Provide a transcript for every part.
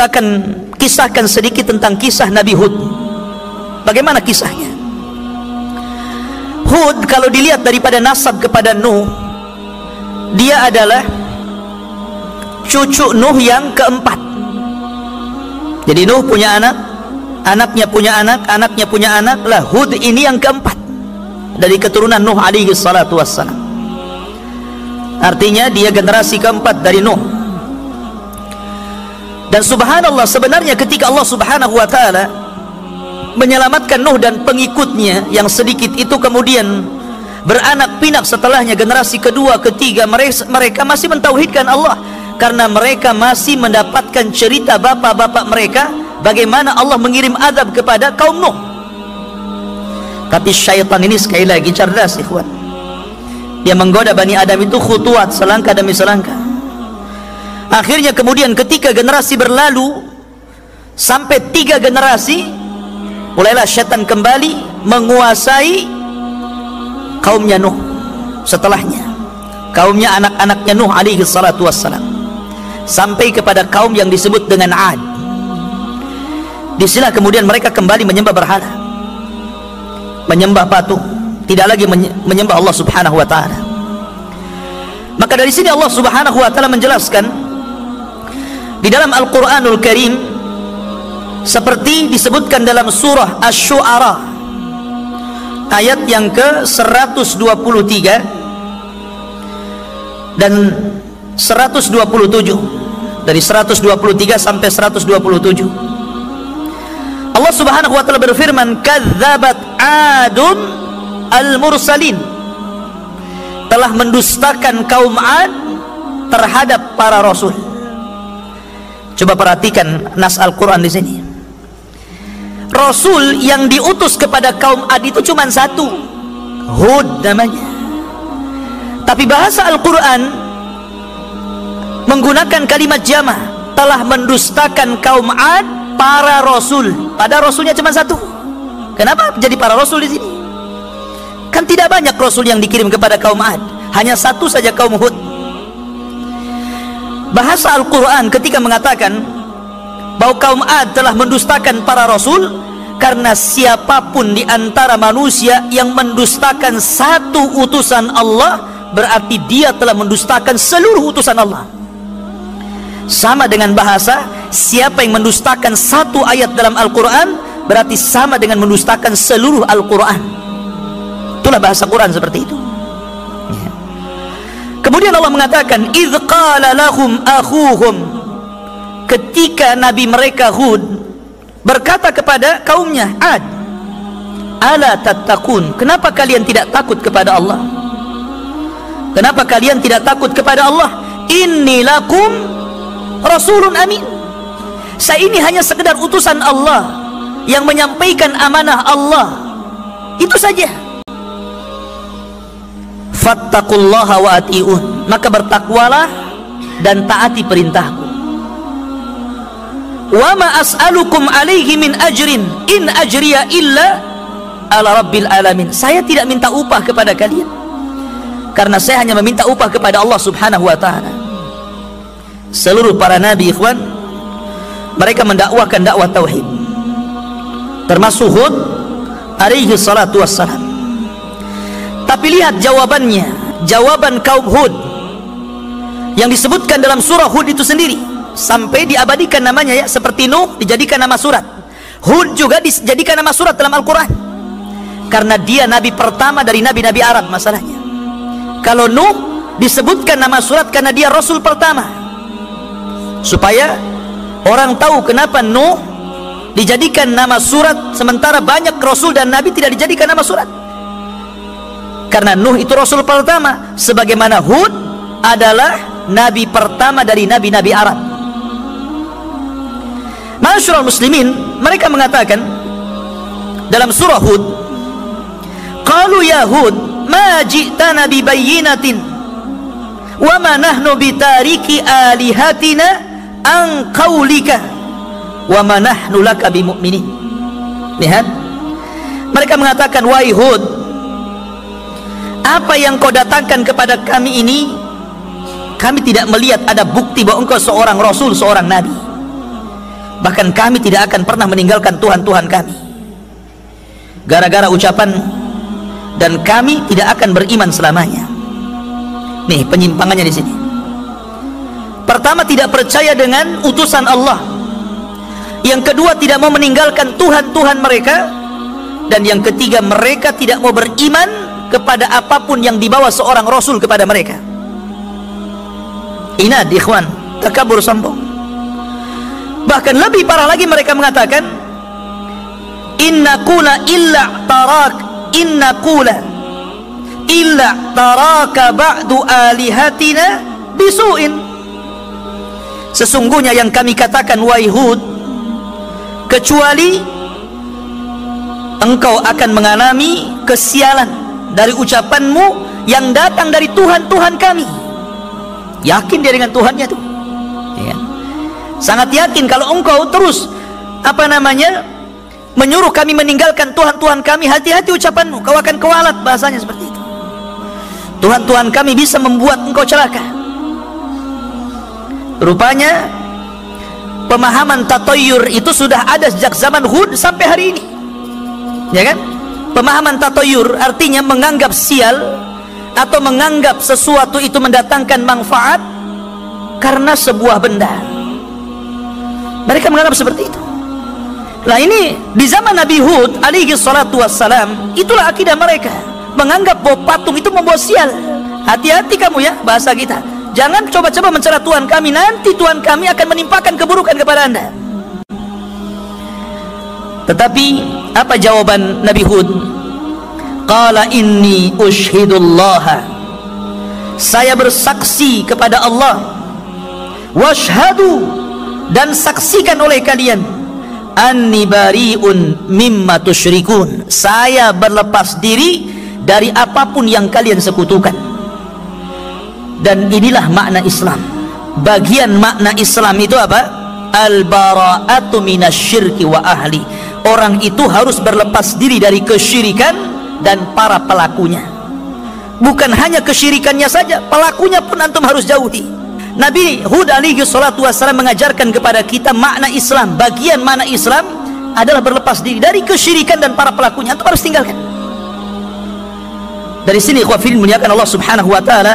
kita akan kisahkan sedikit tentang kisah Nabi Hud. Bagaimana kisahnya? Hud kalau dilihat daripada nasab kepada Nuh, dia adalah cucu Nuh yang keempat. Jadi Nuh punya anak, anaknya punya anak, anaknya punya anak, lah Hud ini yang keempat dari keturunan Nuh alaihi salatu wassalam. Artinya dia generasi keempat dari Nuh. Dan subhanallah sebenarnya ketika Allah subhanahu wa ta'ala menyelamatkan Nuh dan pengikutnya yang sedikit itu kemudian beranak pinak setelahnya generasi kedua, ketiga mereka, masih mentauhidkan Allah. Karena mereka masih mendapatkan cerita bapak-bapak mereka bagaimana Allah mengirim azab kepada kaum Nuh. Tapi syaitan ini sekali lagi cerdas ikhwan. Dia menggoda Bani Adam itu khutuat selangkah demi selangkah akhirnya kemudian ketika generasi berlalu sampai tiga generasi mulailah syaitan kembali menguasai kaumnya Nuh setelahnya. Kaumnya anak-anaknya Nuh alaihi salatu wassalam. Sampai kepada kaum yang disebut dengan Ad. Di sinilah kemudian mereka kembali menyembah berhala menyembah patung tidak lagi menyembah Allah subhanahu wa ta'ala. Maka dari sini Allah subhanahu wa ta'ala menjelaskan di dalam Al-Quranul Karim seperti disebutkan dalam surah Ash-Shu'ara ayat yang ke 123 dan 127 dari 123 sampai 127 Allah subhanahu wa ta'ala berfirman kadzabat adun al-mursalin. Telah mendustakan kaum ad terhadap para rasul Coba perhatikan nas Al-Quran di sini. Rasul yang diutus kepada kaum Ad itu cuma satu. Hud namanya. Tapi bahasa Al-Quran menggunakan kalimat jama telah mendustakan kaum Ad para rasul. Pada rasulnya cuma satu. Kenapa jadi para rasul di sini? Kan tidak banyak rasul yang dikirim kepada kaum Ad. Hanya satu saja kaum Hud bahasa Al-Quran ketika mengatakan bahwa kaum Ad telah mendustakan para rasul karena siapa pun di antara manusia yang mendustakan satu utusan Allah berarti dia telah mendustakan seluruh utusan Allah. Sama dengan bahasa siapa yang mendustakan satu ayat dalam Al-Quran berarti sama dengan mendustakan seluruh Al-Quran. Itulah bahasa Quran seperti itu Kemudian Allah mengatakan, "Idz qala lahum akhuhum" Ketika nabi mereka Hud berkata kepada kaumnya Ad, "Ala tattaqun? Kenapa kalian tidak takut kepada Allah? Kenapa kalian tidak takut kepada Allah? Inni lakum rasulun amin." Saya ini hanya sekedar utusan Allah yang menyampaikan amanah Allah. Itu saja fattaqullaha wa atiun maka bertakwalah dan taati perintahku. Wa ma as'alukum alaihi min ajrin in ajriya illa ala rabbil alamin. Saya tidak minta upah kepada kalian. Karena saya hanya meminta upah kepada Allah subhanahu wa ta'ala. Seluruh para nabi ikhwan mereka mendakwakan dakwah tauhid. Termasuk Hud alaihi salatu wassalam tapi lihat jawabannya. Jawaban kaum Hud. Yang disebutkan dalam surah Hud itu sendiri. Sampai diabadikan namanya ya seperti Nuh dijadikan nama surat. Hud juga dijadikan nama surat dalam Al-Quran. Karena dia nabi pertama dari nabi-nabi Arab masalahnya. Kalau Nuh disebutkan nama surat karena dia rasul pertama. Supaya orang tahu kenapa Nuh dijadikan nama surat sementara banyak rasul dan nabi tidak dijadikan nama surat karena Nuh itu rasul pertama. Sebagaimana Hud adalah nabi pertama dari nabi-nabi Arab. Masyurul muslimin mereka mengatakan dalam surah Hud qalu ya Hud ma ji'tana bi bayyinatin? Wa ma nahnu bitariki alihatina an qaulika wa ma nahnu laka lihat. Mereka mengatakan wahai Hud apa yang kau datangkan kepada kami ini? Kami tidak melihat ada bukti bahwa engkau seorang rasul seorang nabi. Bahkan kami tidak akan pernah meninggalkan Tuhan-Tuhan kami. Gara-gara ucapan dan kami tidak akan beriman selamanya. Nih penyimpangannya di sini. Pertama tidak percaya dengan utusan Allah. Yang kedua tidak mau meninggalkan Tuhan-Tuhan mereka. Dan yang ketiga mereka tidak mau beriman kepada apa pun yang dibawa seorang rasul kepada mereka. Inad ikhwan takabur sombong. Bahkan lebih parah lagi mereka mengatakan inna kula illa tarak inna kula illa taraka ba'du alihatina bisuin. Sesungguhnya yang kami katakan wahai Hud kecuali engkau akan mengalami kesialan dari ucapanmu yang datang dari Tuhan-Tuhan kami. Yakin dia dengan Tuhannya tuh? Ya sangat yakin kalau engkau terus apa namanya menyuruh kami meninggalkan Tuhan-Tuhan kami hati-hati ucapanmu. Kau akan kewalat bahasanya seperti itu. Tuhan-Tuhan kami bisa membuat engkau celaka. Rupanya pemahaman tatoyur itu sudah ada sejak zaman Hud sampai hari ini. Ya kan pemahaman tatoyur artinya menganggap sial atau menganggap sesuatu itu mendatangkan manfaat karena sebuah benda. Mereka menganggap seperti itu. Nah ini di zaman Nabi Hud alaihi salatu wassalam itulah akidah mereka. Menganggap bahwa patung itu membawa sial. Hati-hati kamu ya bahasa kita. Jangan coba-coba mencela Tuhan kami. Nanti Tuhan kami akan menimpakan keburukan kepada anda tetapi apa jawaban Nabi Hud? Qala inni ushhidullah saya bersaksi kepada Allah. Washhadu dan saksikan oleh kalian. Anni bariun mimma tusyrikun. Saya berlepas diri dari apa pun yang kalian sekutukan. Dan inilah makna Islam. Bagian makna Islam itu apa? Al bara'atu minasyirki wa ahli orang itu harus berlepas diri dari kesyirikan dan para pelakunya. Bukan hanya kesyirikannya saja pelakunya pun antum harus jauhi. Nabi Hud alaihi salatu wassalam mengajarkan kepada kita makna Islam bagian mana Islam adalah berlepas diri dari kesyirikan dan para pelakunya. Itu harus tinggalkan. Dari sini khawfil muliakan Allah subhanahu wa ta'ala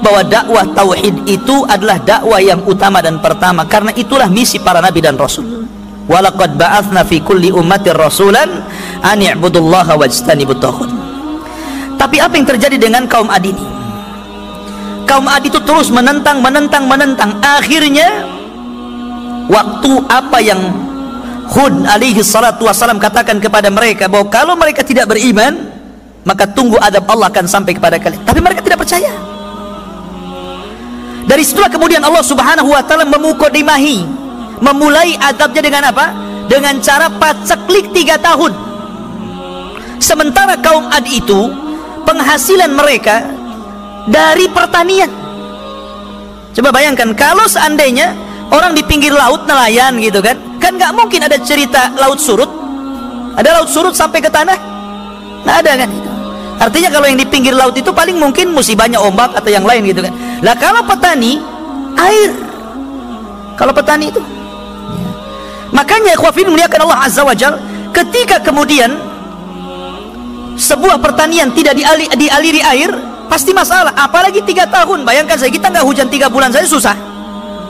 bahwa dakwah tauhid itu adalah dakwah yang utama dan pertama. Karena itulah misi para nabi dan rasul walaqad ba'athna fi kulli ummatir rasulan an i'budullaha wajtanibut tapi apa yang terjadi dengan kaum Ad ini? Kaum Ad itu terus menentang menentang menentang. Akhirnya waktu apa yang Hud alaihi salatu wasalam katakan kepada mereka bahwa kalau mereka tidak beriman maka tunggu adab Allah akan sampai kepada kalian. Tapi mereka tidak percaya. Dari situlah kemudian Allah subhanahu wa ta'ala memukodimahi memulai adabnya dengan apa? dengan cara paceklik tiga tahun. Sementara kaum Ad itu penghasilan mereka dari pertanian. Coba bayangkan kalau seandainya orang di pinggir laut nelayan gitu kan kan nggak mungkin ada cerita laut surut. Ada laut surut sampai ke tanah. Nggak ada kan? Artinya kalau yang di pinggir laut itu paling mungkin musibahnya ombak atau yang lain gitu kan. Lah kalau petani air. Kalau petani itu makanya ikhwafin muliakan Allah azza wajal ketika kemudian sebuah pertanian tidak dialiri air pasti masalah. Apalagi tiga tahun. Bayangkan saya kita nggak hujan tiga bulan saja susah.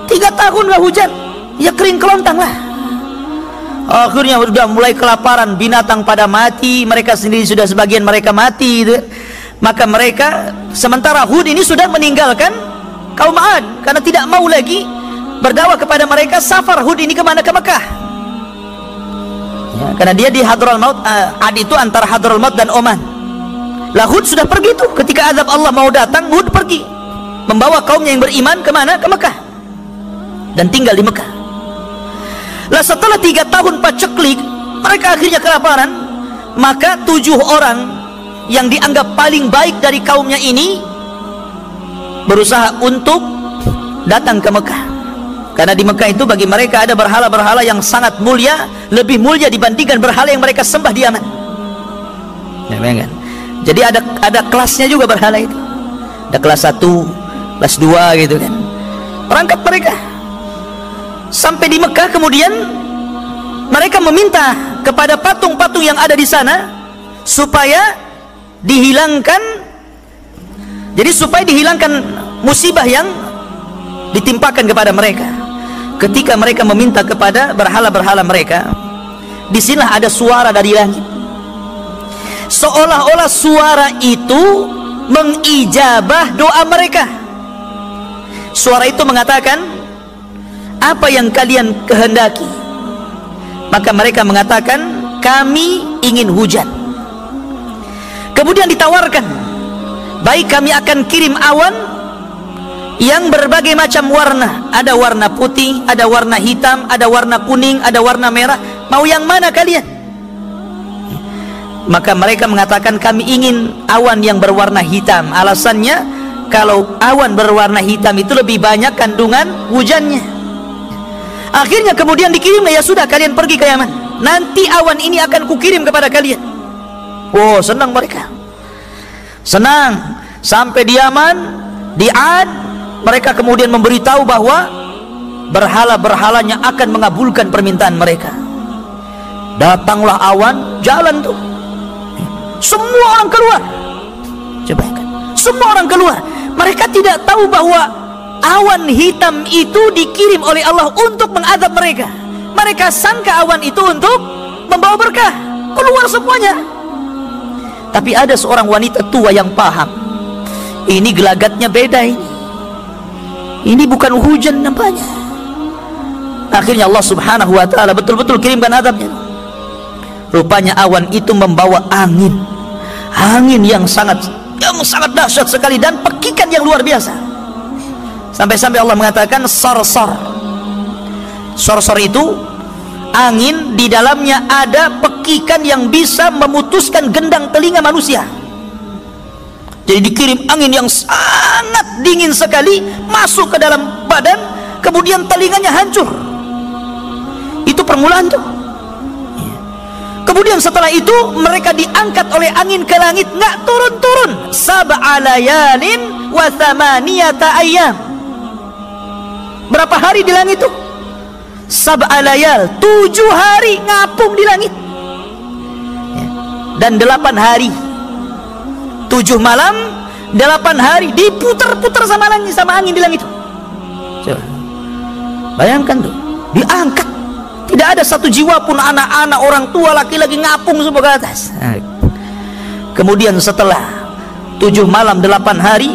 Tiga tahun nggak hujan. Ya kering kelontang lah. Akhirnya sudah mulai kelaparan. Binatang pada mati. Mereka sendiri sudah sebagian mereka mati gitu. maka mereka sementara Hud ini sudah meninggalkan kaum Ad. Karena tidak mau lagi berdakwah kepada mereka safar Hud ini ke mana? Ke Mekah. Ya, karena dia di Hadraul Maut uh, Ad itu antara Hadraul Maut dan Oman. Lah Hud sudah pergi tuh. Ketika azab Allah mau datang Hud pergi. Membawa kaumnya yang beriman ke mana? ke Mekah. Dan tinggal di Mekah. Lah setelah tiga tahun paceklik mereka akhirnya kelaparan. Maka tujuh orang yang dianggap paling baik dari kaumnya ini berusaha untuk datang ke Mekah karena di Mekah itu bagi mereka ada berhala-berhala yang sangat mulia lebih mulia dibandingkan berhala yang mereka sembah di Yaman. Ya, kan? jadi ada ada kelasnya juga berhala itu. Ada kelas 1 kelas 2 gitu kan. Perangkat mereka. Sampai di Mekah kemudian mereka meminta kepada patung-patung yang ada di sana supaya dihilangkan. Jadi supaya dihilangkan musibah yang ditimpakan kepada mereka ketika mereka meminta kepada berhala-berhala mereka di sinilah ada suara dari langit. Seolah-olah suara itu mengijabah doa mereka. Suara itu mengatakan apa yang kalian kehendaki? Maka mereka mengatakan kami ingin hujan. Kemudian ditawarkan baik kami akan kirim awan yang berbagai macam warna. Ada warna putih, ada warna hitam, ada warna kuning, ada warna merah. Mau yang mana kalian? Maka mereka mengatakan kami ingin awan yang berwarna hitam. Alasannya kalau awan berwarna hitam itu lebih banyak kandungan hujannya. Akhirnya kemudian dikirim ya sudah kalian pergi ke Yaman. Nanti awan ini akan kukirim kepada kalian. Oh senang mereka. Senang. Sampai di Yaman di Ad mereka kemudian memberitahu bahwa berhala-berhalanya akan mengabulkan permintaan mereka. Datanglah awan jalan tuh. Semua orang keluar. Coba semua orang keluar. Mereka tidak tahu bahwa awan hitam itu dikirim oleh Allah untuk mengadab mereka. Mereka sangka awan itu untuk membawa berkah. Keluar semuanya. Tapi ada seorang wanita tua yang paham. Ini gelagatnya beda ini ini bukan hujan nampaknya. Akhirnya Allah subhanahu wa ta'ala betul-betul kirimkan adabnya. Rupanya awan itu membawa angin. Angin yang sangat yang sangat dahsyat sekali dan pekikan yang luar biasa. Sampai-sampai Allah mengatakan sor-sor. Sor-sor itu angin di dalamnya ada pekikan yang bisa memutuskan gendang telinga manusia jadi dikirim angin yang sangat dingin sekali masuk ke dalam badan kemudian telinganya hancur. Itu permulaan tuh. Kemudian setelah itu mereka diangkat oleh angin ke langit nggak turun-turun. Sab'alayalin wa thamaniyata ayam berapa hari di langit itu sab'alayal tujuh hari ngapung di langit. Ya. dan delapan hari tujuh malam delapan hari diputar-putar sama langit sama angin di langit Coba. bayangkan tuh diangkat. Tidak ada satu jiwa pun anak-anak orang tua laki-laki ngapung semua ke atas. Kemudian setelah tujuh malam delapan hari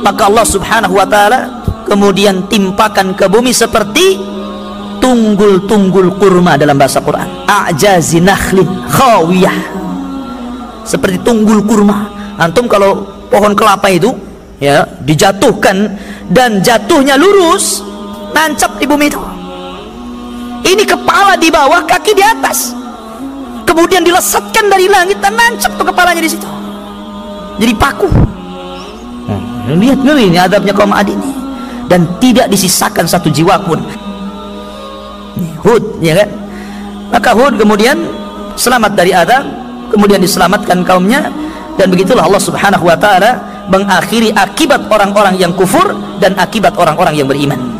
maka Allah subhanahu wa ta'ala kemudian timpakan ke bumi seperti tunggul-tunggul kurma dalam bahasa Quran. A'jazi nakhlin khawiyah. Seperti tunggul kurma antum kalau pohon kelapa itu ya dijatuhkan dan jatuhnya lurus nancap di bumi itu. Ini kepala di bawah kaki di atas. Kemudian dilesatkan dari langit dan nancap tuh kepalanya di situ. Jadi paku. Hmm, lihat ini adabnya kaum Adi ini. Dan tidak disisakan satu jiwa pun. Hud ya kan? Maka Hud kemudian selamat dari adab kemudian diselamatkan kaumnya dan begitulah Allah subhanahu wa ta'ala mengakhiri akibat orang-orang yang kufur dan akibat orang-orang yang beriman